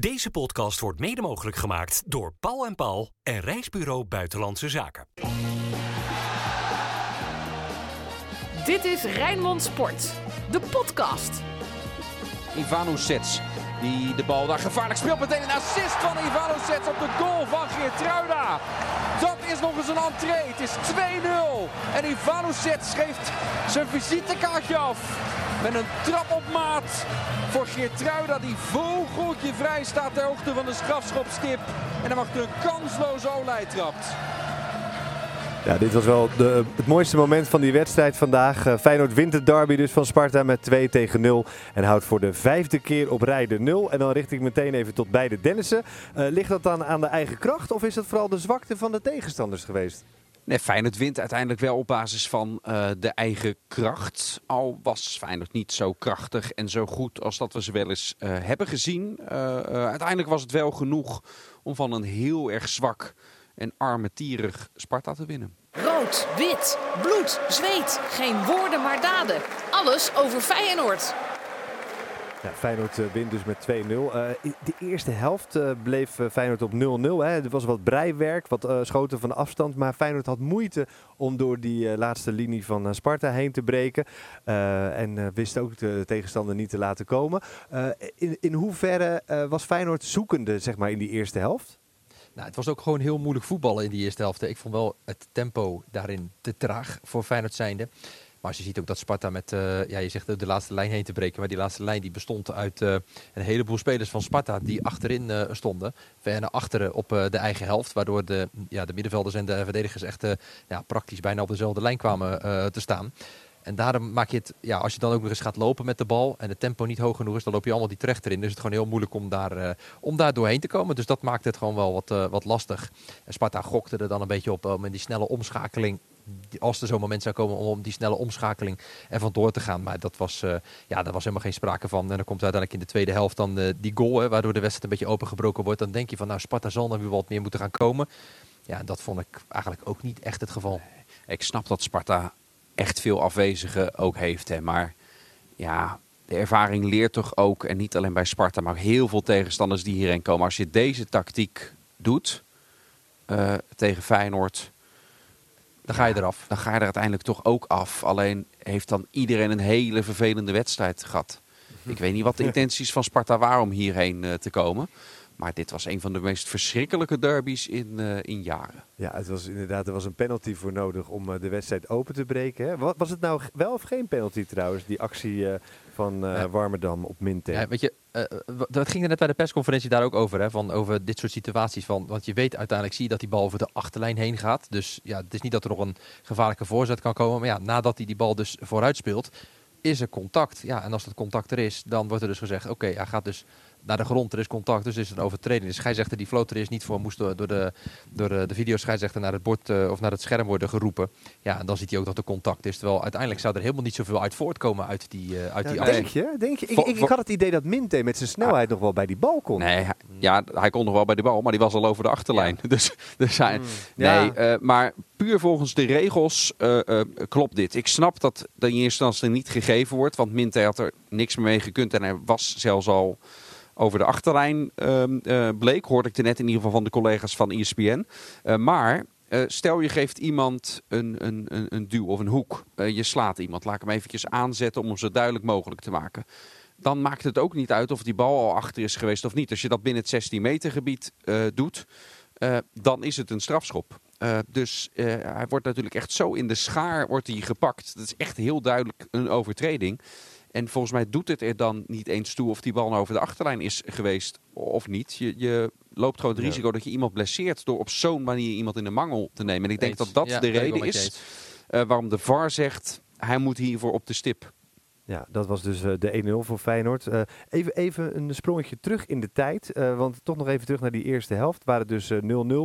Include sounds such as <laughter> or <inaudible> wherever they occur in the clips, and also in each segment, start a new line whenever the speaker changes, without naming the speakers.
Deze podcast wordt mede mogelijk gemaakt door Paul en Paul en Reisbureau Buitenlandse Zaken.
Dit is Rijnmond Sport, de podcast.
Ivano Sets, die de bal daar gevaarlijk speelt. Meteen een assist van Ivano Sets op de goal van Geertruida. Dat is nog eens een entree. Het is 2-0. En Ivano Sets geeft zijn visitekaartje af. Met een trap op maat voor Geertruida die vogeltje vrij staat ter hoogte van de strafschopstip. En dan mag er een kansloze Olij trapt.
Ja, dit was wel de, het mooiste moment van die wedstrijd vandaag. Uh, Feyenoord wint het derby dus van Sparta met 2 tegen 0. En houdt voor de vijfde keer op rij de 0. En dan richt ik meteen even tot beide Dennissen. Uh, ligt dat dan aan de eigen kracht of is dat vooral de zwakte van de tegenstanders geweest?
Nee, Feyenoord wint uiteindelijk wel op basis van uh, de eigen kracht. Al was Feyenoord niet zo krachtig en zo goed als dat we ze wel eens uh, hebben gezien. Uh, uiteindelijk was het wel genoeg om van een heel erg zwak en armetierig Sparta te winnen.
Rood, wit, bloed, zweet. Geen woorden maar daden. Alles over Feyenoord.
Feyenoord uh, wint dus met 2-0. Uh, de eerste helft uh, bleef Feyenoord op 0-0. Er was wat breiwerk, wat schoten van afstand. Maar Feyenoord had moeite om door die laatste linie van Sparta heen te breken. en wist ook de tegenstander niet te laten komen. in, in hoeverre was Feyenoord zoekende zeg maar, in die eerste helft?
Nou, het was ook gewoon heel moeilijk voetballen in die eerste helft. Ik vond wel het tempo daarin te traag voor Feyenoord zijnde. Maar je ziet ook dat Sparta met, uh, ja, je zegt de laatste lijn heen te breken. Maar die laatste lijn die bestond uit uh, een heleboel spelers van Sparta die achterin stonden. Ver naar achteren op de eigen helft. Waardoor de, ja, de middenvelders en de verdedigers echt ja, praktisch bijna op dezelfde lijn kwamen te staan. En daarom maak je het, ja, als je dan ook nog eens gaat lopen met de bal en het tempo niet hoog genoeg is, dan loop je allemaal die terecht erin. Dus het is gewoon heel moeilijk om daar, om daar doorheen te komen. Dus dat maakt het gewoon wel wat, wat lastig. En Sparta gokte er dan een beetje op om in die snelle omschakeling als er zo'n moment zou komen om die snelle omschakeling ervan door te gaan. Maar dat was, uh, ja, daar was helemaal geen sprake van. En dan komt uiteindelijk in de tweede helft dan uh, die goal, hè, waardoor de wedstrijd een beetje opengebroken wordt. Dan denk je van, nou, Sparta zal er weer wat meer moeten gaan komen. Ja, dat vond ik eigenlijk ook niet echt het geval.
Ik snap dat Sparta echt veel afwezigen ook heeft. Hè. Maar ja, de ervaring leert toch ook, en niet alleen bij Sparta, maar heel veel tegenstanders die hierheen komen. Als je deze tactiek doet uh, tegen Feyenoord,
dan ga je eraf.
Dan ga je er uiteindelijk toch ook af. Alleen heeft dan iedereen een hele vervelende wedstrijd gehad. Ik weet niet wat de intenties van Sparta waren om hierheen uh, te komen. Maar dit was een van de meest verschrikkelijke derbies in, uh, in jaren.
Ja, het was inderdaad, er was een penalty voor nodig om uh, de wedstrijd open te breken. Hè? Was het nou wel of geen penalty trouwens, die actie uh, van ja. Warmerdam op Minte?
Ja, weet je, dat ging er net bij de persconferentie daar ook over, hè, van over dit soort situaties. Van, want je weet uiteindelijk, zie je dat die bal over de achterlijn heen gaat. Dus ja, het is niet dat er nog een gevaarlijke voorzet kan komen. Maar ja, nadat hij die bal dus vooruit speelt, is er contact. Ja, en als dat contact er is, dan wordt er dus gezegd, oké, okay, hij gaat dus naar de grond. Er is contact, dus is een overtreding. De scheidsrechter die floot er is niet voor, moest door, door de, door de, de videoscheidsrechter naar het bord uh, of naar het scherm worden geroepen. Ja, en dan ziet hij ook dat er contact is. Terwijl uiteindelijk zou er helemaal niet zoveel uit voortkomen uit die, uh, uit
ja,
die
Denk je? Denk je? Ik, ik, ik, had het idee dat Minte met zijn snelheid ah. nog wel bij die bal kon.
Nee, hij, ja, hij kon nog wel bij die bal, maar die was al over de achterlijn. Ja. <laughs> Dus, dus hij, mm. nee, uh, maar puur volgens de regels klopt dit. Ik snap dat dat in eerste instantie niet gegeven wordt, want Minte had er niks meer mee gekund en hij was zelfs al over de achterlijn uh, uh, bleek. Hoorde ik er net in ieder geval van de collega's van ESPN. Uh, maar uh, stel je geeft iemand een, een, een, een duw of een hoek. je slaat iemand. Laat ik hem eventjes aanzetten om hem zo duidelijk mogelijk te maken. Dan maakt het ook niet uit of die bal al achter is geweest of niet. Als je dat binnen het 16 meter gebied doet, dan is het een strafschop. Dus hij wordt natuurlijk echt zo in de schaar wordt hij gepakt. Dat is echt heel duidelijk een overtreding. En volgens mij doet het er dan niet eens toe of die bal nou over de achterlijn is geweest of niet. Je, je loopt gewoon het risico dat je iemand blesseert door op zo'n manier iemand in de mangel te nemen. En ik denk dat dat ja, de reden is uh, waarom de VAR zegt hij moet hiervoor op de stip.
Ja, dat was dus uh, de 1-0 voor Feyenoord. Uh, even, even een sprongetje terug in de tijd. Uh, want toch nog even terug naar die eerste helft, waar het dus 0-0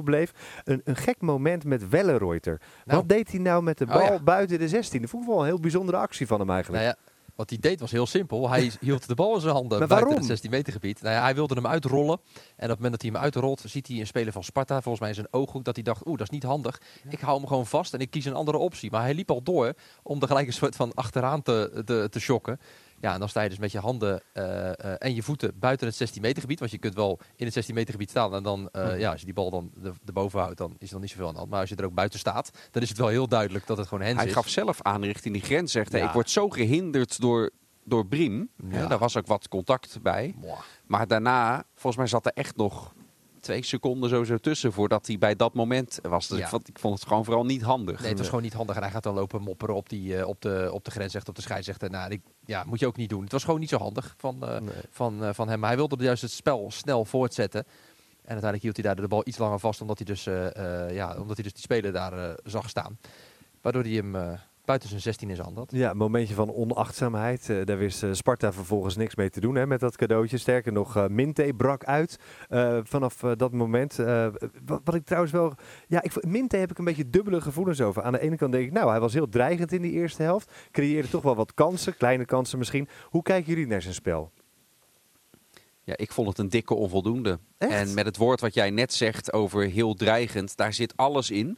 bleef. Een, een gek moment met Wellenreuter. Nou. Wat deed hij nou met de bal oh, ja. buiten de 16? Dat vond ik wel een heel bijzondere actie van hem eigenlijk.
Nou ja. Wat hij deed was heel simpel. Hij <laughs> hield de bal in zijn handen buiten het 16 meter gebied. Nou ja, hij wilde hem uitrollen. En op het moment dat hij hem uitrolt, ziet hij een speler van Sparta, volgens mij in zijn ooghoek, dat hij dacht, oeh, dat is niet handig. Ik hou hem gewoon vast en ik kies een andere optie. Maar hij liep al door om er gelijk een soort van achteraan te, te, te shocken. Ja, en dan sta je dus met je handen eh, eh, en je voeten buiten het 16 meter gebied. Want je kunt wel in het 16 meter gebied staan. En dan, eh, ja, als je die bal dan de, erboven houdt, dan is er dan niet zoveel aan de hand. Maar als je er ook buiten staat, dan is het wel heel duidelijk dat het gewoon
Hij
is.
gaf zelf aan richting die grens. Zegt hij,
Ja.
ik word zo gehinderd door, door Briem.
Ja.
Daar was ook wat contact bij.
Mwah.
Maar daarna, volgens mij zat er echt nog twee seconden sowieso tussen voordat hij bij dat moment was. Dus
Ja.
ik, vond, ik vond het gewoon vooral niet handig.
Nee, het was gewoon niet handig. En hij gaat dan lopen mopperen op, die, eh, op, de, op de grens, echt op de scheidsrechter. Nou, ik, ja, moet je ook niet doen. Het was gewoon niet zo handig van, eh,
Nee.
van, eh, van hem. Maar hij wilde juist het spel snel voortzetten. En uiteindelijk hield hij daar de bal iets langer vast, omdat hij dus, ja, omdat hij dus die speler daar zag staan. Waardoor hij hem buiten zijn 16 in zijn hand had.
Ja, een momentje van onachtzaamheid. Eh, daar wist eh, Sparta vervolgens niks mee te doen hè, met dat cadeautje. Sterker nog, eh Minte brak uit eh, vanaf dat moment. Eh, wat, wat ik trouwens wel... Ja, ik, Minte heb ik een beetje dubbele gevoelens over. Aan de ene kant denk ik, nou, hij was heel dreigend in die eerste helft. Creëerde toch wel wat kansen, kleine kansen misschien. Hoe kijken jullie naar zijn spel?
Ja, ik vond het een dikke onvoldoende.
Echt?
En met het woord wat jij net zegt over heel dreigend, daar zit alles in.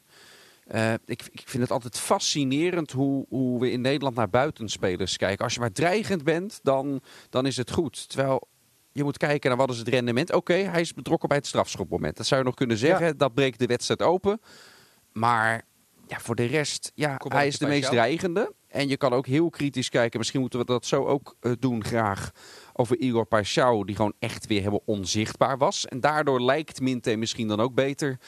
Eh, ik, ik vind het altijd fascinerend hoe, hoe we in Nederland naar buitenspelers kijken. Als je maar dreigend bent, dan, dan is het goed. Terwijl je moet kijken naar wat is het rendement. Oké, hij is betrokken bij het strafschopmoment. Dat zou je nog kunnen zeggen. Dat breekt de wedstrijd open. Maar ja, voor de rest, ja,
Kom
hij is de meest
jou.
dreigende. En je kan ook heel kritisch kijken. Misschien moeten we dat zo ook eh, doen graag. Over Igor Paixão, die gewoon echt weer helemaal onzichtbaar was. En daardoor lijkt Minte misschien dan ook beter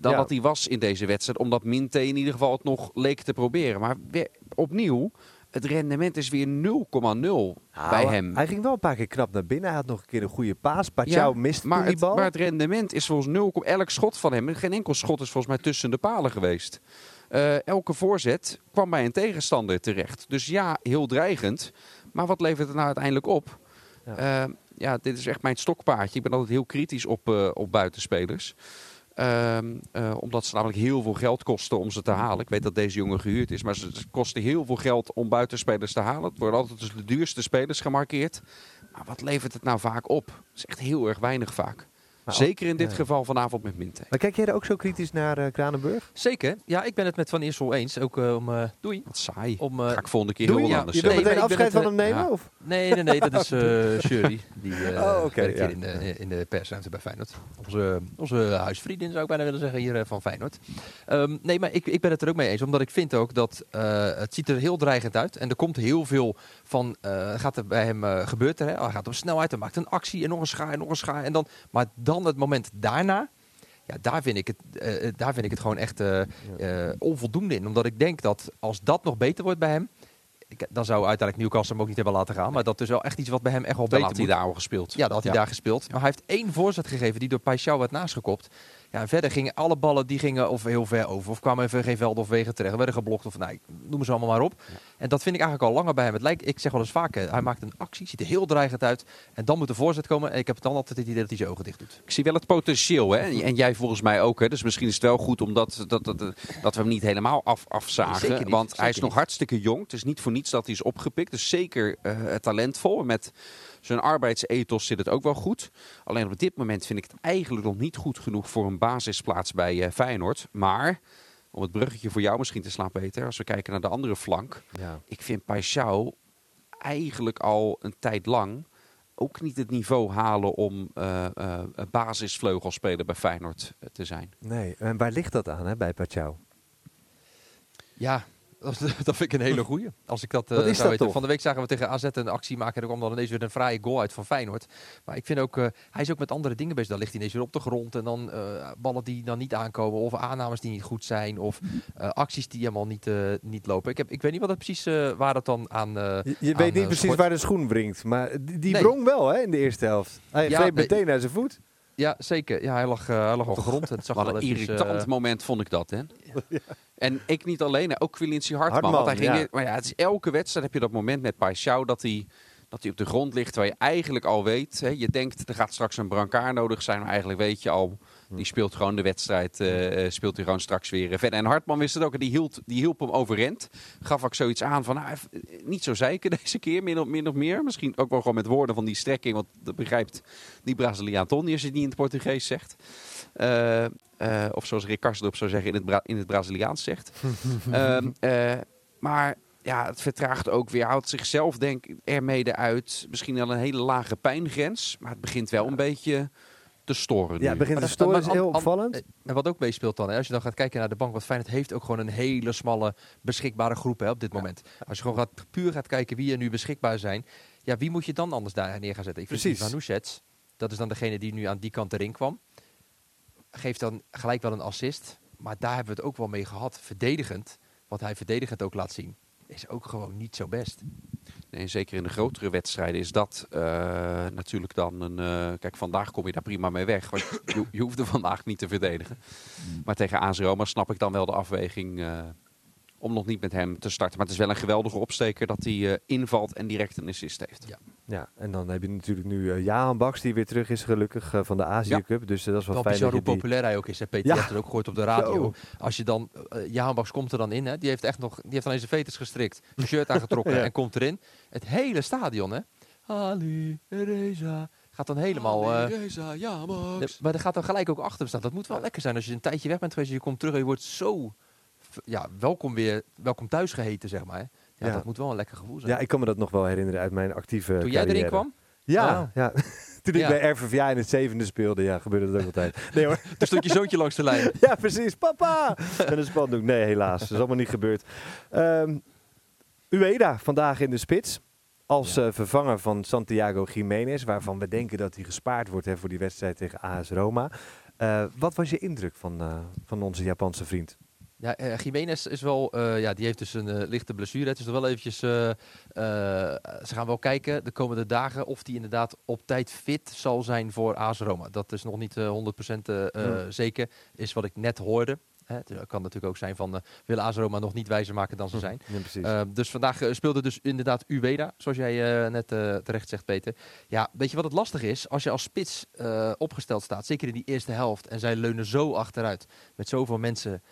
dan
Ja.
wat hij was in deze wedstrijd. Omdat Minte in ieder geval het nog leek te proberen. Maar weer, opnieuw, het rendement is weer 0,0 bij hem.
Hij ging wel een paar keer knap naar binnen. Hij had nog een keer een goede paas. Pachau
Ja,
miste
maar
die
het,
bal.
maar het rendement is volgens 0, elk schot van hem. Geen enkel schot is volgens mij tussen de palen geweest. Eh, elke voorzet kwam bij een tegenstander terecht. Dus ja, heel dreigend. Maar wat levert het nou uiteindelijk op?
Ja.
Ja, ja dit is echt mijn stokpaardje. Ik ben altijd heel kritisch op, eh, op buitenspelers. Ehm, eh, omdat ze namelijk heel veel geld kosten om ze te halen. Ik weet dat deze jongen gehuurd is, maar ze, ze kosten heel veel geld om buitenspelers te halen. Het worden altijd dus de duurste spelers gemarkeerd. Maar wat levert het nou vaak op? Dat is echt heel erg weinig vaak.
Maar
Zeker in dit
ja.
geval vanavond met Minte.
Maar kijk jij er ook zo kritisch naar eh, Kranenburg?
Zeker. Ja, ik ben het met Van Eersel eens. Ook eh, om... eh, doei.
Wat saai.
Om, eh,
Ga ik volgende keer
Doe
heel
ja,
anders
je wil
Nee,
zeggen.
meteen
maar ik ben
afscheid van hem nemen?
ja.
Of?
Nee, nee, nee, dat is <laughs> eh Shirley. Die eh
Oh, oké,
werkt
ja.
hier in de, in de persruimte bij Feyenoord. Onze, onze huisvriendin zou ik bijna willen zeggen hier eh, van Feyenoord. Ehm, nee, maar ik, ik ben het er ook mee eens. Omdat ik vind ook dat eh, het ziet er heel dreigend uit. En er komt heel veel van, eh, gaat er bij hem uh, gebeurt er. Hè? Hij gaat op snelheid, hij maakt een actie en nog een schaar en nog een schaar. En dan, maar dan het moment daarna, ja, daar vind ik het, eh, daar vind ik het gewoon echt eh, eh, onvoldoende in. Omdat ik denk dat als dat nog beter wordt bij hem, ik, dan zou uiteindelijk Newcastle hem ook niet hebben laten gaan. Maar dat is wel echt iets wat bij hem echt wel
Dan
beter
had hij
moet.
daar al gespeeld.
Ja, dat had hij daar gespeeld. Maar hij heeft één voorzet gegeven die door Paixão werd naastgekopt. Ja, verder gingen alle ballen die gingen of heel ver over. Of kwamen even geen veld of wegen terecht. Werden geblokt of nou, noem ze allemaal maar op. En dat vind ik eigenlijk al langer bij hem. Het lijkt, ik zeg wel eens vaker, hij maakt een actie, ziet er heel dreigend uit. En dan moet de voorzet komen. En ik heb dan altijd het idee dat hij zijn ogen dicht doet.
Ik zie wel het potentieel. Hè? En jij volgens mij ook. Hè? Dus misschien is het wel goed omdat dat, dat, dat, we hem niet helemaal af, afzagen.
Niet,
want hij is nog
niet.
hartstikke jong. Het is niet voor niets dat hij is opgepikt. Dus zeker eh, talentvol. Met zijn arbeidsethos zit het ook wel goed. Alleen op dit moment vind ik het eigenlijk nog niet goed genoeg voor een basisplaats bij eh, Feyenoord. Maar om het bruggetje voor jou misschien te slaan, Peter. Als we kijken naar de andere flank.
Ja.
Ik vind Paixão eigenlijk al een tijd lang ook niet het niveau halen om eh eh, basisvleugelspeler bij Feyenoord te zijn.
Nee, en waar ligt dat aan hè, bij Pachau?
Ja, dat, <laughs> dat vind ik een hele goeie. Als ik dat, eh, zou weten. Van de week zagen we tegen AZ een actie maken. En er kwam dan ineens weer een fraaie goal uit van Feyenoord. Maar ik vind ook, eh, hij is ook met andere dingen bezig. Dan ligt hij ineens weer op de grond. En dan eh, ballen die dan niet aankomen. Of aannames die niet goed zijn. Of acties die helemaal niet, niet lopen. Ik, heb, ik weet niet wat het precies, waar dat dan aan...
Je, je
aan,
weet niet precies waar de schoen wringt, maar die, die
Nee.
wrong wel hè, in de eerste helft. Hij
Ja,
meteen naar zijn voet.
Ja, zeker. Ja, hij lag, eh, hij lag op de grond. En het zag
Wat
wel
een
eventjes,
irritant
eh,
moment vond ik dat. Hè? <laughs> En ik niet alleen, hè, ook Quincy Hartman.
Hartman,
want hij ging
ja.
maar ja, het is elke wedstrijd heb je dat moment met Paixão dat hij, dat hij op de grond ligt. Terwijl je eigenlijk al weet, hè, je denkt er gaat straks een brancard nodig zijn. Maar eigenlijk weet je al, die speelt gewoon de wedstrijd, eh, eh, speelt hij gewoon straks weer eh, verder. En Hartman wist het ook en die, hield, die hielp hem overend. Gaf ook zoiets aan van, nou, niet zo zeiken <laughs> deze keer, min of, min of meer. Misschien ook wel gewoon met woorden van die strekking, want dat begrijpt die Braziliaan niet als je het niet in het Portugees zegt. Of zoals Rick Karsdorp zou zeggen, in het, Bra- in het Braziliaans zegt. <laughs> Ehm, eh, maar ja, het vertraagt ook weer. Houdt zichzelf denk ik ermee uit. Misschien wel een hele lage pijngrens. Maar het begint wel een beetje te storen.
Ja, het begint te storen, is heel opvallend.
eh, En wat ook meespeelt dan, hè, als je dan gaat kijken naar de bank, wat Feyenoord heeft ook gewoon een hele smalle beschikbare groep hè, op dit moment. Als je gewoon gaat, puur gaat kijken wie er nu beschikbaar zijn, ja, wie moet je dan anders daar neer gaan zetten? Ik vind
Precies.
Ivan Nušec, dat is dan degene die nu aan die kant erin kwam, geeft dan gelijk wel een assist, maar daar hebben we het ook wel mee gehad, verdedigend, wat hij verdedigend ook laat zien, is ook gewoon niet zo best.
Nee, zeker in de grotere wedstrijden is dat eh, natuurlijk dan een... eh, kijk, vandaag kom je daar prima mee weg. Want je, je hoeft er <laughs> vandaag niet te verdedigen. Maar tegen AS Roma snap ik dan wel de afweging eh, om nog niet met hem te starten. Maar het is wel een geweldige opsteker dat hij eh, invalt en direct een assist heeft.
Ja.
Ja, en dan heb je natuurlijk nu eh Jaan Baks, die weer terug is gelukkig eh, van de Azië
Ja.
Cup. Dus dat is wel,
Wel
fijn
bizar
dat
hoe
die...
populair hij ook is. Hè? Peter,
Ja.
het ook gehoord op de radio.
Zo.
Als je dan, uh, Jahanbaks komt er dan in, hè? die heeft echt nog, die heeft dan in zijn veters gestrikt, een shirt aangetrokken <laughs>
Ja.
en komt erin. Het hele stadion, hè? Ali, Reza, gaat dan helemaal. eh,
ja,
de- maar er gaat dan gelijk ook achter staan. Dat moet wel lekker zijn als je een tijdje weg bent geweest, en je komt terug en je wordt zo, ja, welkom weer, welkom thuis geheten, zeg maar. Ja,
Ja.
dat moet wel een lekker gevoel zijn.
Ja, ik kan me dat nog wel herinneren uit mijn actieve
Toen jij erin kwam,
Ja,
Oh.
ja. <laughs> toen ik
Ja.
bij RVVA in het zevende speelde, ja, gebeurde dat ook altijd. Nee hoor. <laughs>
toen stond je zoontje langs de lijn. <laughs>
Ja, precies. Papa! Met een spandoek. Nee, helaas. Dat is allemaal niet gebeurd. Ehm, Ueda, vandaag in de spits. Als eh, vervanger van Santiago Jiménez, waarvan we denken dat hij gespaard wordt hè, voor die wedstrijd tegen AS Roma. Eh, wat was je indruk van, eh, van onze Japanse vriend?
Ja, eh, Jiménez is wel, eh, ja, die heeft dus een eh, lichte blessure. Het is nog wel eventjes, ze gaan wel kijken de komende dagen of hij inderdaad op tijd fit zal zijn voor AS Roma. Dat is nog niet eh, 100% eh, eh,
Hmm.
zeker, is wat ik net hoorde. Hè, het kan natuurlijk ook zijn van, eh willen AS Roma nog niet wijzer maken dan ze zijn.
Ja, precies.
Uh, dus vandaag uh, speelde dus inderdaad Ueda, zoals jij uh, net uh, terecht zegt, Peter. Ja, weet je wat het lastig is? Als je als spits uh, opgesteld staat, zeker in die eerste helft, en zij leunen zo achteruit, met zoveel mensen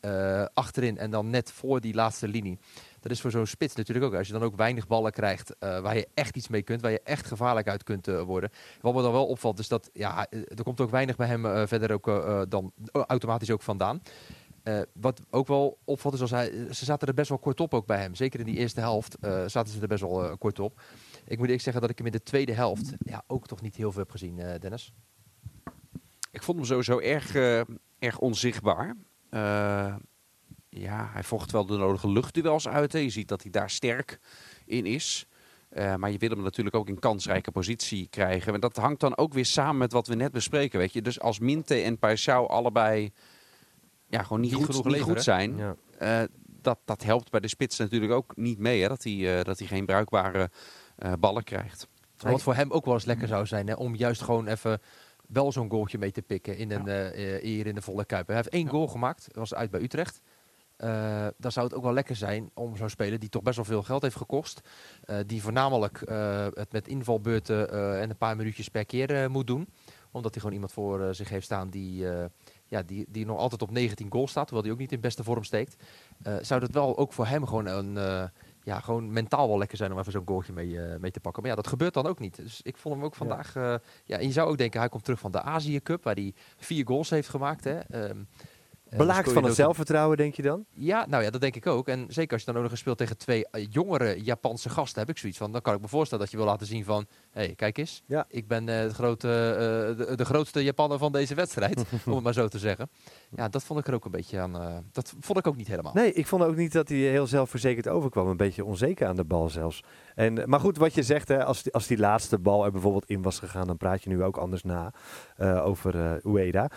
uh, achterin en dan net voor die laatste linie. Dat is voor zo'n spits natuurlijk ook. Als je dan ook weinig ballen krijgt uh, waar je echt iets mee kunt, waar je echt gevaarlijk uit kunt uh, worden. Wat me dan wel opvalt, is dat ja, er komt ook weinig bij hem verder ook dan automatisch ook vandaan. Wat ook wel opvalt is, als hij, ze zaten er best wel kort op ook bij hem. Zeker in die eerste helft zaten ze er best wel kort op. Ik moet eerlijk zeggen dat ik hem in de tweede helft ja, ook toch niet heel veel heb gezien, Dennis.
Ik vond hem sowieso erg, erg onzichtbaar. Ja, hij vocht wel de nodige luchtduels uit. Hè. Je ziet dat hij daar sterk in is. Uh, maar je wil hem natuurlijk ook in kansrijke positie krijgen. En dat hangt dan ook weer samen met wat we net bespreken. Weet je? Dus als Minte en Paixão allebei ja, gewoon niet,
Niet
goed,
genoeg
niet
leveren.
goed zijn.
ja.
Uh, dat, dat helpt bij de spits natuurlijk ook niet mee. Hè? Dat, hij, uh, dat hij geen bruikbare uh, ballen krijgt.
Wat voor hem ook wel eens lekker zou zijn, hè, om juist gewoon even wel zo'n goaltje mee te pikken in een, ja. uh, hier in de volle kuip. Hij heeft één ja. goal gemaakt, dat was uit bij Utrecht. Uh, dan zou het ook wel lekker zijn om zo'n speler die toch best wel veel geld heeft gekost, uh, die voornamelijk uh, het met invalbeurten en een paar minuutjes per keer moet doen, omdat hij gewoon iemand voor zich heeft staan die, ja, die, die nog altijd op 19 goals staat, terwijl hij ook niet in beste vorm steekt. zou dat wel ook voor hem gewoon een ja, gewoon mentaal wel lekker zijn om even zo'n goaltje mee, uh, mee te pakken. Maar ja, dat gebeurt dan ook niet. Dus ik vond hem ook vandaag... Ja. Uh, ja, en je zou ook denken, hij komt terug van de Azië Cup, waar hij vier goals heeft gemaakt. Hè. Um,
Belaagd van het zelfvertrouwen, denk je dan?
Ja, nou ja, dat denk ik ook. En zeker als je dan ook nog eens speelt tegen twee uh, jongere Japanse gasten, heb ik zoiets van. Dan kan ik me voorstellen dat je wil laten zien van, hé, hey, kijk eens.
Ja.
Ik ben uh, de, grote, uh, de, de, grootste Japaner van deze wedstrijd, <laughs> om het maar zo te zeggen. Ja, dat vond ik er ook een beetje aan. Uh, dat vond ik ook niet helemaal.
Nee, ik vond ook niet dat hij heel zelfverzekerd overkwam. Een beetje onzeker aan de bal zelfs. En, maar goed, wat je zegt, hè, als, die, als die laatste bal er bijvoorbeeld in was gegaan, dan praat je nu ook anders na uh, over uh, Ueda.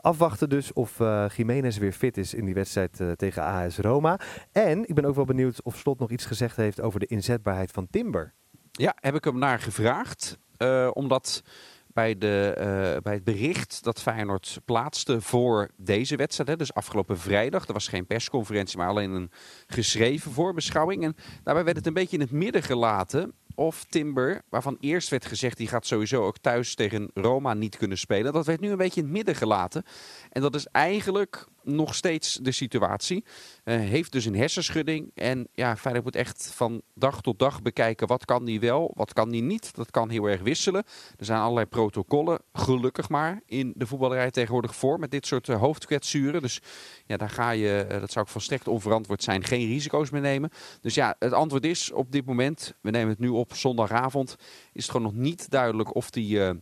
Afwachten dus of uh, Jiménez weer fit is in die wedstrijd tegen AS Roma. En ik ben ook wel benieuwd of Slot nog iets gezegd heeft over de inzetbaarheid van Timber.
Ja, heb ik hem naar gevraagd. Omdat bij, de, uh, bij het bericht dat Feyenoord plaatste voor deze wedstrijd, hè, dus afgelopen vrijdag, er was geen persconferentie, maar alleen een geschreven voorbeschouwing. En daarbij werd het een beetje in het midden gelaten of Timber, waarvan eerst werd gezegd die gaat sowieso ook thuis tegen Roma niet kunnen spelen. Dat werd nu een beetje in het midden gelaten. En dat is eigenlijk nog steeds de situatie. Uh, heeft dus een hersenschudding. En ja, Feyenoord moet echt van dag tot dag bekijken wat kan die wel, wat kan die niet. Dat kan heel erg wisselen. Er zijn allerlei protocollen, gelukkig maar, in de voetballerij tegenwoordig voor met dit soort uh, hoofdkwetsuren. Dus ja, daar ga je, uh, dat zou ik volstrekt onverantwoord zijn, geen risico's meer nemen. Dus ja, het antwoord is op dit moment, we nemen het nu op zondagavond, is het gewoon nog niet duidelijk of die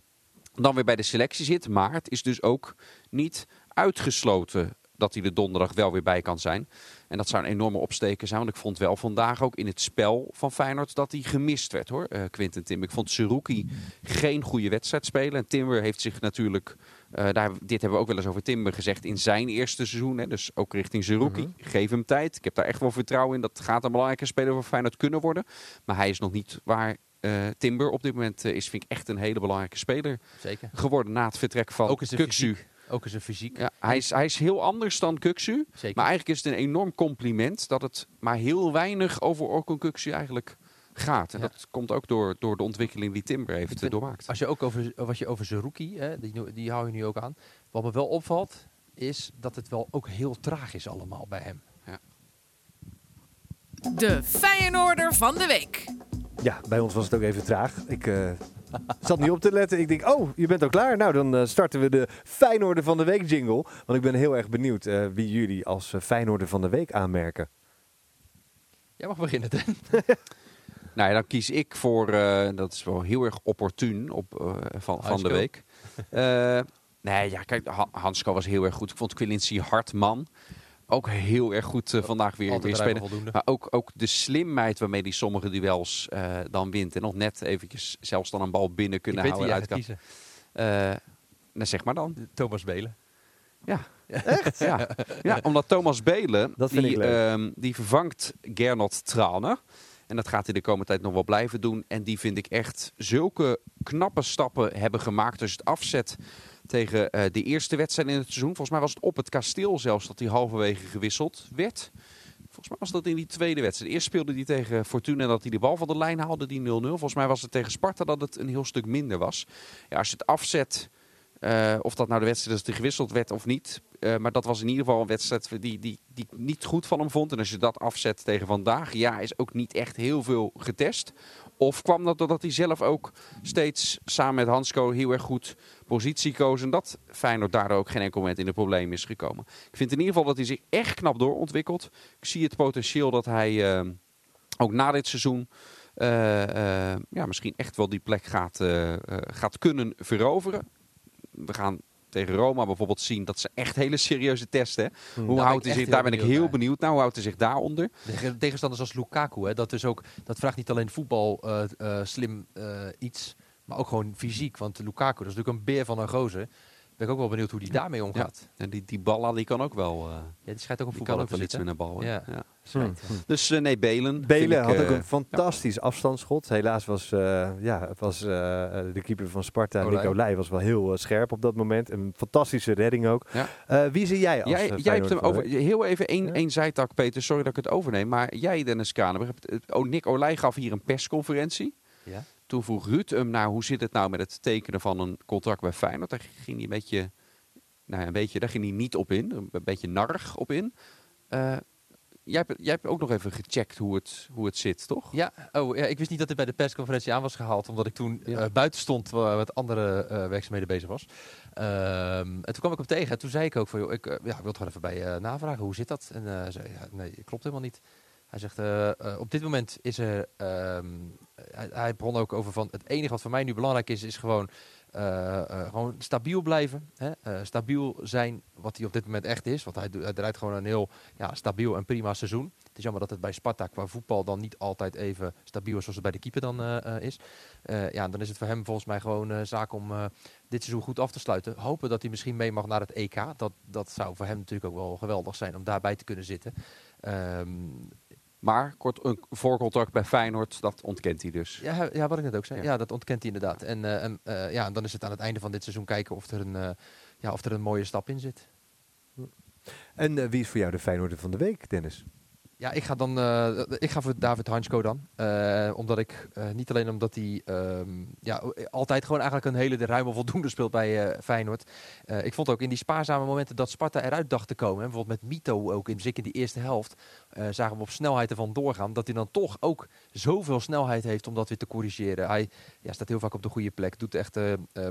dan weer bij de selectie zit. Maar het is dus ook niet uitgesloten dat hij er donderdag wel weer bij kan zijn. En dat zou een enorme opsteken zijn. Want ik vond wel vandaag ook in het spel van Feyenoord dat hij gemist werd hoor, uh, Quinten Tim. Ik vond Seruki geen goede wedstrijd spelen. En Timber heeft zich natuurlijk, uh, daar, dit hebben we ook wel eens over Timber gezegd, in zijn eerste seizoen. Hè, dus ook richting Seruki. -hmm. Geef hem tijd. Ik heb daar echt wel vertrouwen in. Dat gaat een belangrijke speler voor Feyenoord kunnen worden. Maar hij is nog niet waar uh, Timber op dit moment uh, is, vind ik echt een hele belangrijke speler
Zeker.
geworden na het vertrek van Kuksu.
Ook eens een fysiek.
Ja, hij, is, hij is heel anders dan Kuksu.
Zeker.
Maar eigenlijk is het een enorm compliment dat het maar heel weinig over Orkun Kuksu eigenlijk gaat. En
Ja.
dat komt ook door, door de ontwikkeling die Timber heeft eh,
ben-
doormaakt.
Als je ook over, wat je over Zerouki, hè, die, die hou je nu ook aan. Wat me wel opvalt, is dat het wel ook heel traag is allemaal bij hem.
De Feyenoorder van de week.
Ja, bij ons was het ook even traag. Ik eh, zat niet op te letten. Ik denk, oh, je bent al klaar. Nou, dan eh, starten we de Feyenoorder van de Week jingle. Want ik ben heel erg benieuwd eh, wie jullie als uh, Feyenoorder van de Week aanmerken.
Jij mag beginnen, Dan. <laughs>
Nou ja, dan kies ik voor, eh, dat is wel heel erg opportun op, eh, van, van de week. Eh, nee, ja, kijk, Ha- Hansko was heel erg goed. Ik vond Quincy Hartman ook heel erg goed eh, vandaag weer,
Altijd
spelen.
voldoende.
Maar ook, ook de slimheid waarmee hij sommige duels eh, dan wint. En nog net eventjes zelfs dan een bal binnen
Ik
kunnen
weet wie
houden.
jij kiezen.
Eh, nou, zeg maar dan.
Thomas Belen.
Ja. <laughs> Echt? Ja. ja, omdat Thomas Belen, die,
ik
ehm, die vervangt Gernot Trauner. En dat gaat hij de komende tijd nog wel blijven doen. En die vind ik echt zulke knappe stappen hebben gemaakt. Dus het afzet tegen eh, de eerste wedstrijd in het seizoen. Volgens mij was het op het kasteel zelfs dat hij halverwege gewisseld werd. Volgens mij was dat in die tweede wedstrijd. Eerst speelde hij tegen Fortuna dat hij de bal van de lijn haalde, die 0-0. Volgens mij was het tegen Sparta dat het een heel stuk minder was. Ja, als je het afzet, eh, of dat nou de wedstrijd is die gewisseld werd of niet. eh, maar dat was in ieder geval een wedstrijd die, die, die ik niet goed van hem vond. En als je dat afzet tegen vandaag, ja, is ook niet echt heel veel getest. Of kwam dat doordat hij zelf ook steeds samen met Hansko heel erg goed positie koos. En dat Feyenoord daardoor ook geen enkel moment in de problemen is gekomen. Ik vind in ieder geval dat hij zich echt knap doorontwikkelt. Ik zie het potentieel dat hij eh, ook na dit seizoen ja, misschien echt wel die plek gaat, gaat kunnen veroveren. We gaan tegen Roma bijvoorbeeld zien dat ze echt hele serieuze testen. hè. Hoe houdt hij zich, daar ben ik heel
naar.
benieuwd naar. Hoe houdt hij zich daaronder?
Tegen tegenstanders als Lukaku, hè, dat, is ook, dat vraagt niet alleen voetbal eh, eh, slim eh, iets, maar ook gewoon fysiek. Want Lukaku, dat is natuurlijk een beer van een gozer. Ben ik ook wel benieuwd hoe die daarmee omgaat.
En die, die Balla die kan ook wel, eh,
Ja, die schijnt ook een
die kan
voetballer
ook
te
wel iets
zitten.
met een bal.
Ja.
Ja. Dus eh, nee, Belen.
Belen
ik,
had ook
eh,
een fantastisch afstandsschot. Helaas was, eh, ja, was eh, de keeper van Sparta,
Olij.
Was wel heel scherp op dat moment. Een fantastische redding ook.
Ja.
Eh, wie zie jij als
Jij, jij hebt hem over. Heel even één
Ja.
één zijtak, Peter. Sorry dat ik het overneem. Maar jij, Dennis het- Oh, Nick Olij gaf hier een persconferentie.
Ja.
Toen vroeg Ruud hem naar hoe zit het nou met het tekenen van een contract bij Feyenoord. Daar ging hij een beetje, nou ja, een beetje, daar ging hij niet op in. Een beetje narrig op in. Eh, jij, hebt, jij hebt ook nog even gecheckt hoe het, hoe het zit, toch?
Ja, oh, ja, ik wist niet dat dit bij de persconferentie aan was gehaald, omdat ik toen
Ja.
eh, buiten stond waar met andere eh, werkzaamheden bezig was. Ehm, en toen kwam ik hem tegen en toen zei ik ook van, joh, ik ja, wil het gewoon even bij je navragen, hoe zit dat? En hij zei, ja, nee, klopt helemaal niet. Hij zegt, op dit moment is er, ehm, hij, hij ook over van, het enige wat voor mij nu belangrijk is, is gewoon, eh, eh, gewoon stabiel blijven. Hè? Eh, stabiel zijn, wat hij op dit moment echt is, want hij, draait gewoon een heel ja, stabiel en prima seizoen. Het is jammer dat het bij Sparta qua voetbal dan niet altijd even stabiel is zoals het bij de keeper dan is. Ja, dan is het voor hem volgens mij gewoon eh, zaak om dit seizoen goed af te sluiten. Hopen dat hij misschien mee mag naar het EK. Dat, dat zou voor hem natuurlijk ook wel geweldig zijn om daarbij te kunnen zitten. Ehm,
Maar kort, een voorcontract bij Feyenoord, dat ontkent hij dus.
ja, ja, wat ik net ook zei.
Ja.
Ja, dat ontkent hij inderdaad. En, eh, en, eh, ja, en dan is het aan het einde van dit seizoen kijken of er een, eh, ja, of er een mooie stap in zit.
En eh, wie is voor jou de Feyenoorder van de week, Dennis?
Ja, ik ga dan uh, ik ga voor David Hansko dan. Uh, omdat ik, uh, niet alleen omdat hij um, ja, altijd gewoon eigenlijk een hele ruime voldoende speelt bij Feyenoord. ik vond ook in die spaarzame momenten dat Sparta eruit dacht te komen. Hè, bijvoorbeeld met Mito ook, in, zeker in die eerste helft. zagen we op snelheid ervan doorgaan. Dat hij dan toch ook zoveel snelheid heeft om dat weer te corrigeren. Hij ja, staat heel vaak op de goede plek. Doet echt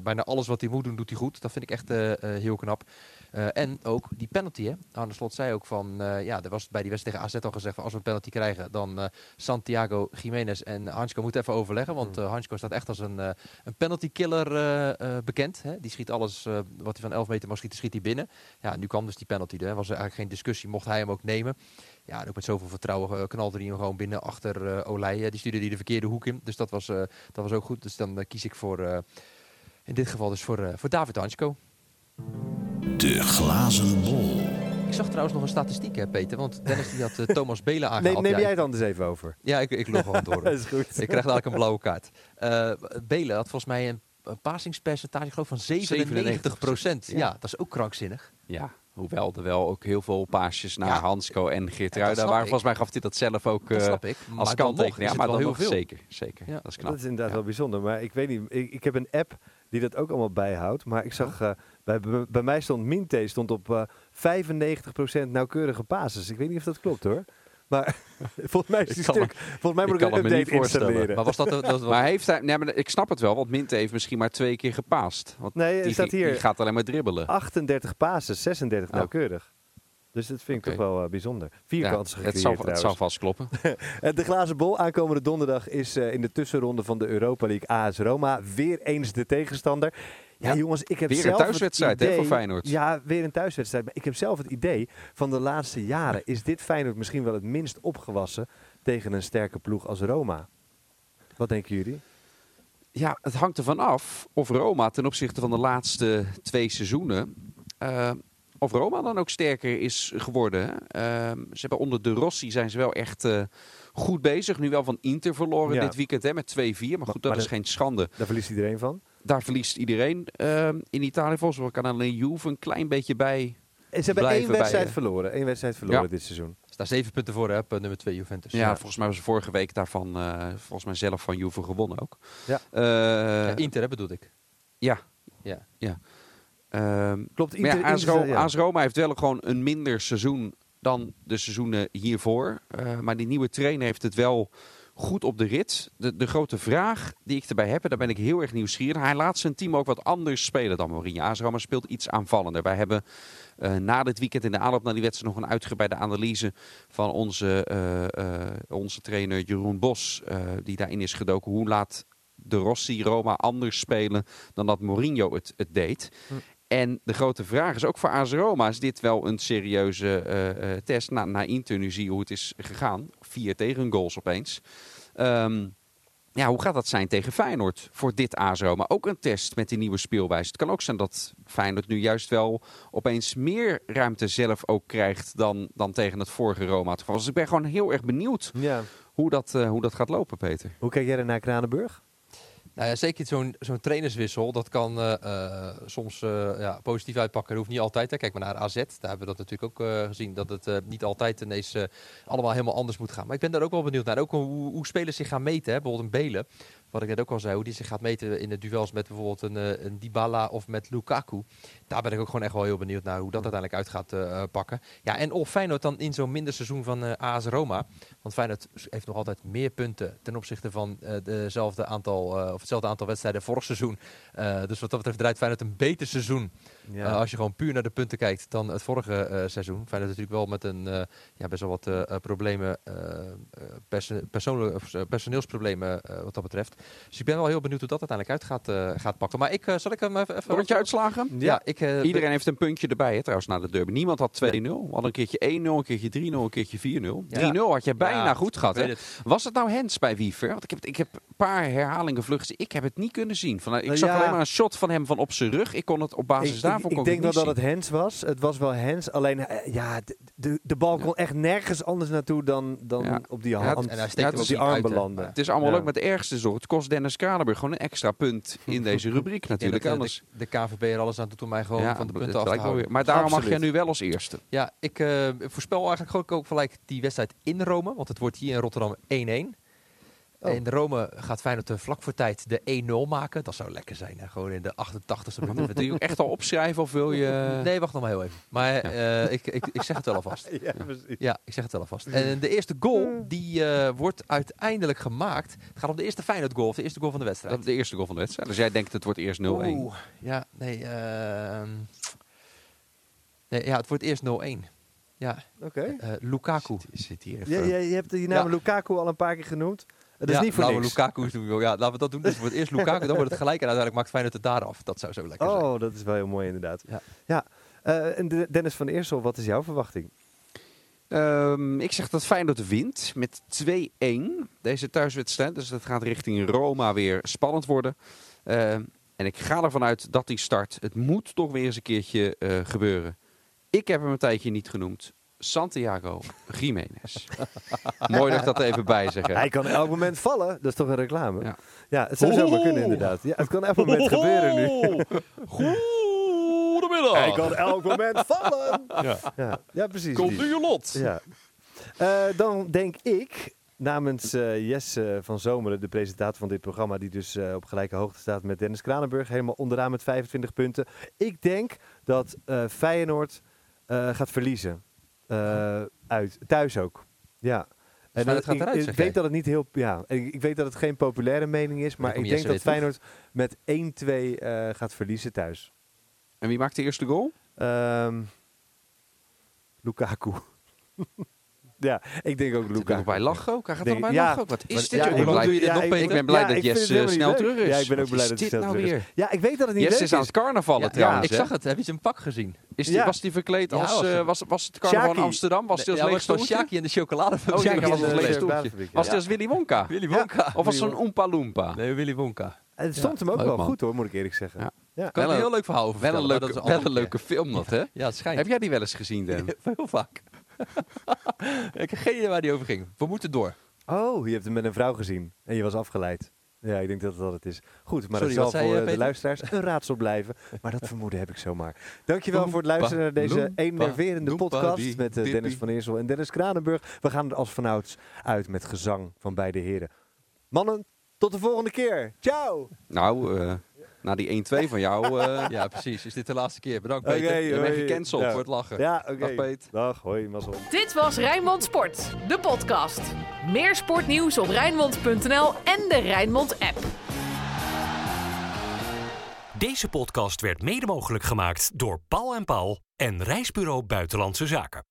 bijna alles wat hij moet doen, doet hij goed. Dat vind ik echt heel knap. en ook die penalty, hè. Arne Slot zei ook van, ja, er was bij die wedstrijd tegen AZ al gezegd van als we een penalty krijgen, dan uh, Santiago Jiménez en Hansko moeten even overleggen. Want uh, Hansko staat echt als een, uh, een penalty killer bekend. Hè? Die schiet alles wat hij van 11 meter mag schieten, schiet hij binnen. Ja, nu kwam dus die penalty. Er was er eigenlijk geen discussie, mocht hij hem ook nemen. Ja, ook met zoveel vertrouwen knalde hij hem gewoon binnen achter uh, Olij. die stuurde die de verkeerde hoek in. Dus dat was, dat was ook goed. Dus dan kies ik voor, in dit geval dus voor, voor David Hansko.
De glazen bol.
Ik zag trouwens nog een statistiek, hè, Peter. Want Dennis die had uh, <laughs> Thomas Belen aangehaald.
Nee, neem jij het anders even over?
Ja, ik, ik log gewoon door. <laughs>
dat is goed.
Ik krijg dadelijk een blauwe kaart. Uh, Belen had volgens mij een, een passingspercentage geloof van 97 procent. Ja. dat is ook krankzinnig.
Ja, hoewel er wel ook heel veel paasjes naar ja. Hansco en Geertruida ja, waren. Volgens mij gaf hij dat zelf ook dat
snap ik.
als kanttekening.
Ja,
maar dan
heel veel.
zeker. zeker. Ja. Dat is knap.
Dat is inderdaad wel bijzonder. Maar ik weet niet, ik, ik heb een app die dat ook allemaal bijhoudt. Maar ik zag, uh, bij, bij mij stond Minte stond op uh, 95% nauwkeurige basis. Ik weet niet of dat klopt hoor. Maar <laughs> volgens mij is die stuk. volgens mij moet ik, een update installeren.
Maar was dat, dat, <laughs>
maar heeft hij, nee, maar ik snap het wel, want Minte heeft misschien maar twee keer gepaast. Want
nee,
die,
staat hier.
Die gaat alleen maar dribbelen.
38 pases, 36 oh. nauwkeurig. Dus dat vind ik okay. toch wel uh, bijzonder. Vier ja, kansen
het zal, het zal vast kloppen. <laughs>
de glazen bol aankomende donderdag is uh, in de tussenronde van de Europa League AS Roma. Weer eens de tegenstander. Ja, jongens, ik heb
weer
zelf
een thuiswedstrijd
idee,
hè, voor Feyenoord.
Ja, weer een thuiswedstrijd. Maar ik heb zelf het idee van de laatste jaren is dit Feyenoord misschien wel het minst opgewassen tegen een sterke ploeg als Roma. Wat denken jullie?
Ja, het hangt ervan af of Roma ten opzichte van de laatste twee seizoenen... Uh, of Roma dan ook sterker is geworden. Uh, ze hebben onder de Rossi zijn ze wel echt uh, goed bezig. Nu wel van Inter verloren ja. dit weekend hè, met 2-4. Maar goed, dat maar is de, geen schande.
Daar verliest iedereen van?
Daar verliest iedereen uh, in Italië. Volgens mij kan alleen Juve een klein beetje bij
en ze hebben één wedstrijd bij, verloren. Één wedstrijd verloren ja. dit seizoen.
Er staan zeven punten voor op nummer 2 Juventus.
Ja, ja, volgens mij was ze vorige week daarvan volgens mij zelf van Juve gewonnen ook.
Ja.
ja Inter hè, bedoel ik.
Ja.
Ja.
ja. Um,
Klopt,
Inter, ja, AS, Roma, ja. AS Roma heeft wel gewoon een minder seizoen dan de seizoenen hiervoor. Uh, maar die nieuwe trainer heeft het wel goed op de rit. De, de grote vraag die ik erbij heb, en daar ben ik heel erg nieuwsgierig. Hij laat zijn team ook wat anders spelen dan Mourinho. AS Roma speelt iets aanvallender. Wij hebben uh, na dit weekend in de aanloop naar die wedstrijd nog een uitgebreide analyse van onze, uh, onze trainer Jeroen Bos. die daarin is gedoken. Hoe laat de Rossi Roma anders spelen dan dat Mourinho het, het deed. Hm. En de grote vraag is ook voor AS Roma, is dit wel een serieuze uh, uh, test? Na, na Inter nu zie je hoe het is gegaan. Vier tegen goals opeens. Um, ja, hoe gaat dat zijn tegen Feyenoord voor dit AS Roma? Ook een test met die nieuwe speelwijze. Het kan ook zijn dat Feyenoord nu juist wel opeens meer ruimte zelf ook krijgt dan, dan tegen het vorige Roma. Dus ik ben gewoon heel erg benieuwd
ja.
hoe, dat, uh, hoe dat gaat lopen, Peter.
Hoe kijk jij er naar Kranenburg?
Nou ja, zeker zo'n zo'n trainerswissel, dat kan uh, uh, soms uh, ja, positief uitpakken. Dat hoeft niet altijd. Hè. Kijk maar naar AZ, daar hebben we dat natuurlijk ook gezien. Dat het niet altijd ineens allemaal helemaal anders moet gaan. Maar ik ben daar ook wel benieuwd naar. Ook hoe, hoe spelers zich gaan meten. Hè. Bijvoorbeeld een Belen, wat ik net ook al zei. Hoe die zich gaat meten in de duels met bijvoorbeeld een, een Dybala of met Lukaku. Daar ben ik ook gewoon echt wel heel benieuwd naar hoe dat uiteindelijk uit gaat pakken. Ja, en of Feyenoord dan in zo'n minder seizoen van AS Roma. Want Feyenoord heeft nog altijd meer punten ten opzichte van dezelfde aantal, of hetzelfde aantal wedstrijden vorig seizoen. Uh, dus wat dat betreft draait Feyenoord een beter seizoen. Ja. Uh, als je gewoon puur naar de punten kijkt dan het vorige uh, seizoen. Feyenoord natuurlijk wel met een ja, best wel wat problemen, perso personeelsproblemen wat dat betreft. Dus ik ben wel heel benieuwd hoe dat uiteindelijk uit gaat, gaat pakken. Maar ik zal ik hem even... even
Rondje uitslagen?
Ja, ja ik,
Iedereen heeft een puntje erbij hè, trouwens na de derby. Niemand had 2-0. We hadden een keertje 1-0, een keertje 3-0, een keertje 4-0. 3-0 had je bijna goed gehad. Hè? Was het nou Hens bij Wiever? Want ik heb, ik heb paar herhalingen vluchten. Ik heb het niet kunnen zien. Van, ik
Nou
zag
ja.
alleen maar een shot van hem van op zijn rug. Ik kon het op basis
Ik,
daarvan
ik, ik
ik
denk wel dat het Hens was. Het was wel Hens. Alleen, eh, ja, de, de, de bal kon echt nergens anders naartoe dan, dan
Ja.
op die
Ja,
hand.
het-
en hij steekt
ja,
hem
het
op die arm belanden.
Het is allemaal
Ja.
leuk, maar het ergste is toch, het kost Dennis Kranenburg gewoon een extra punt in deze <laughs> rubriek natuurlijk.
dat,
Anders,
de, de KVB er alles aan doet om mij gewoon
ja,
van de punten af te houden.
Maar daarom mag jij nu wel als eerste.
Ja, ik eh, voorspel eigenlijk gewoon ook gelijk die wedstrijd in Rome. Want het wordt hier in Rotterdam 1-1.
Oh.
In Rome gaat Feyenoord vlak voor tijd de 1-0 maken. Dat zou lekker zijn, hè? gewoon in de 88ste minuut. <laughs>
Wil je ook echt al opschrijven of wil je... <laughs>
Nee, wacht nog maar heel even. Maar eh, ik, ik, ik zeg het wel alvast. <laughs>
Ja, precies.
Ja, ik zeg het wel alvast. En de eerste goal, die eh, wordt uiteindelijk gemaakt. Het gaat om de eerste Feyenoord goal, of de eerste goal van de wedstrijd.
Dat is de eerste goal van de wedstrijd. Dus jij denkt het wordt eerst 0-1.
Oeh, ja, nee, ehm, nee, ja, het wordt eerst 0-1. Ja,
Oké.
eh, Lukaku.
Zit, zit hier even.
ja, je hebt die naam
Ja.
Lukaku al een paar keer genoemd. Dat is
ja,
niet voor
laten we
niks.
Lukaku doen. Ja, laten we dat doen. Dus het wordt eerst Lukaku, dan wordt het gelijk en uiteindelijk maakt Feyenoord het daar af. Dat zou zo lekker zijn.
Oh, dat is wel heel mooi inderdaad.
Ja.
ja. Eh, en de- Dennis van Eersel, wat is jouw verwachting?
Ehm, ik zeg dat Feyenoord wint met 2-1 deze thuiswedstrijd. Dus dat gaat richting Roma weer spannend worden. Ehm, en ik ga ervan uit dat die start. Het moet toch weer eens een keertje eh, gebeuren. Ik heb hem een tijdje niet genoemd. Santiago Jiménez. <laughs> Mooi dat ik dat er even bij zeg. hè.
Hij kan elk moment vallen. Dat is toch een reclame?
Ja.
Ja, het zou zomaar kunnen inderdaad. Ja, het kan elk moment gebeuren nu. <laughs>
Goedemiddag.
Hij kan elk moment vallen.
Ja.
Ja, ja precies.
Komt nu je lot.
Ja. Eh, dan denk ik, namens eh Jesse van Zomeren, de presentator van dit programma, die dus eh, op gelijke hoogte staat met Dennis Kranenburg, helemaal onderaan met 25 punten. Ik denk dat Feyenoord gaat verliezen. Eh, uit, thuis ook. Ja. En
Feyenoord
dan-
gaat eruit,
ik, ik weet dat het niet heel, ja, ik, ik weet dat het geen populaire mening is, maar ik denk dat Feyenoord met 1-2 eh, gaat verliezen thuis.
En wie maakt de eerste goal?
Ehm, Lukaku. <laughs> ja, ik denk ook Lukaku.
nog bij lachen ook. Hij gaat er
Denk-
nog bij
ja.
lachen ook. Wat is dit?
ja,
Ik ben
lang
blij-
doe je dit nog,
ik, ben blij
Ja,
dat
niet
snel
leuk.
terug is.
Ja, ik ben ook
Wat
blij
is
dat hij
dit
snel
nou
terug is.
weer?
Ja, ik weet dat het niet leuk
is aan
is.
het carnavallen
Ja,
trouwens.
ik zag het. Heb je zijn pak gezien?
Is die,
Ja.
Was die verkleed
Ja,
als...
was
eh,
het-
was, was het carnaval in. Amsterdam? Was die als
ja, was? Shaki en de chocolade.
Oh,
Shaki was leeg stoeltje.
stoeltje.
Was als Willy Wonka?
Willy Wonka.
Of was zo'n Oompa Loompa?
Nee, Willy Wonka.
Het stond hem ook wel
man.
goed hoor, moet ik eerlijk zeggen.
Ja.
Ja.
Kan
Wel
een heel leuk verhaal over
Wel een, leuke,
maar dat is
wel een leuke film dat, hè?
Ja, het schijnt.
Heb jij die wel eens gezien, Dan?
Heel vaak. <laughs> ik heb geen idee waar die over ging. We moeten door.
Oh, je hebt hem met een vrouw gezien en je was afgeleid. Ja, ik denk dat dat het is. Goed, maar
Sorry,
dat zal voor
je,
eh, de luisteraars een raadsel blijven. Maar dat vermoeden heb ik zomaar. Dankjewel voor het luisteren naar deze enerverende podcast met eh, Dennis van Eersel en Dennis Kranenburg. We gaan er als vanouds uit met gezang van beide heren. Mannen, tot de volgende keer. Ciao!
Nou, eh, na die 1-2 van jou... eh, <laughs>
Ja, precies. Is dit de laatste keer? Bedankt, Peter.
je bent
hoi.
gecanceld
Ja.
voor het lachen.
Ja, oké.
Dag, Peet.
Dag, hoi, mazzel.
Dit was Rijnmond Sport, de podcast. Meer sportnieuws op Rijnmond.nl en de Rijnmond app.
Deze podcast werd mede mogelijk gemaakt door Paul en Paul en Reisbureau Buitenlandse Zaken.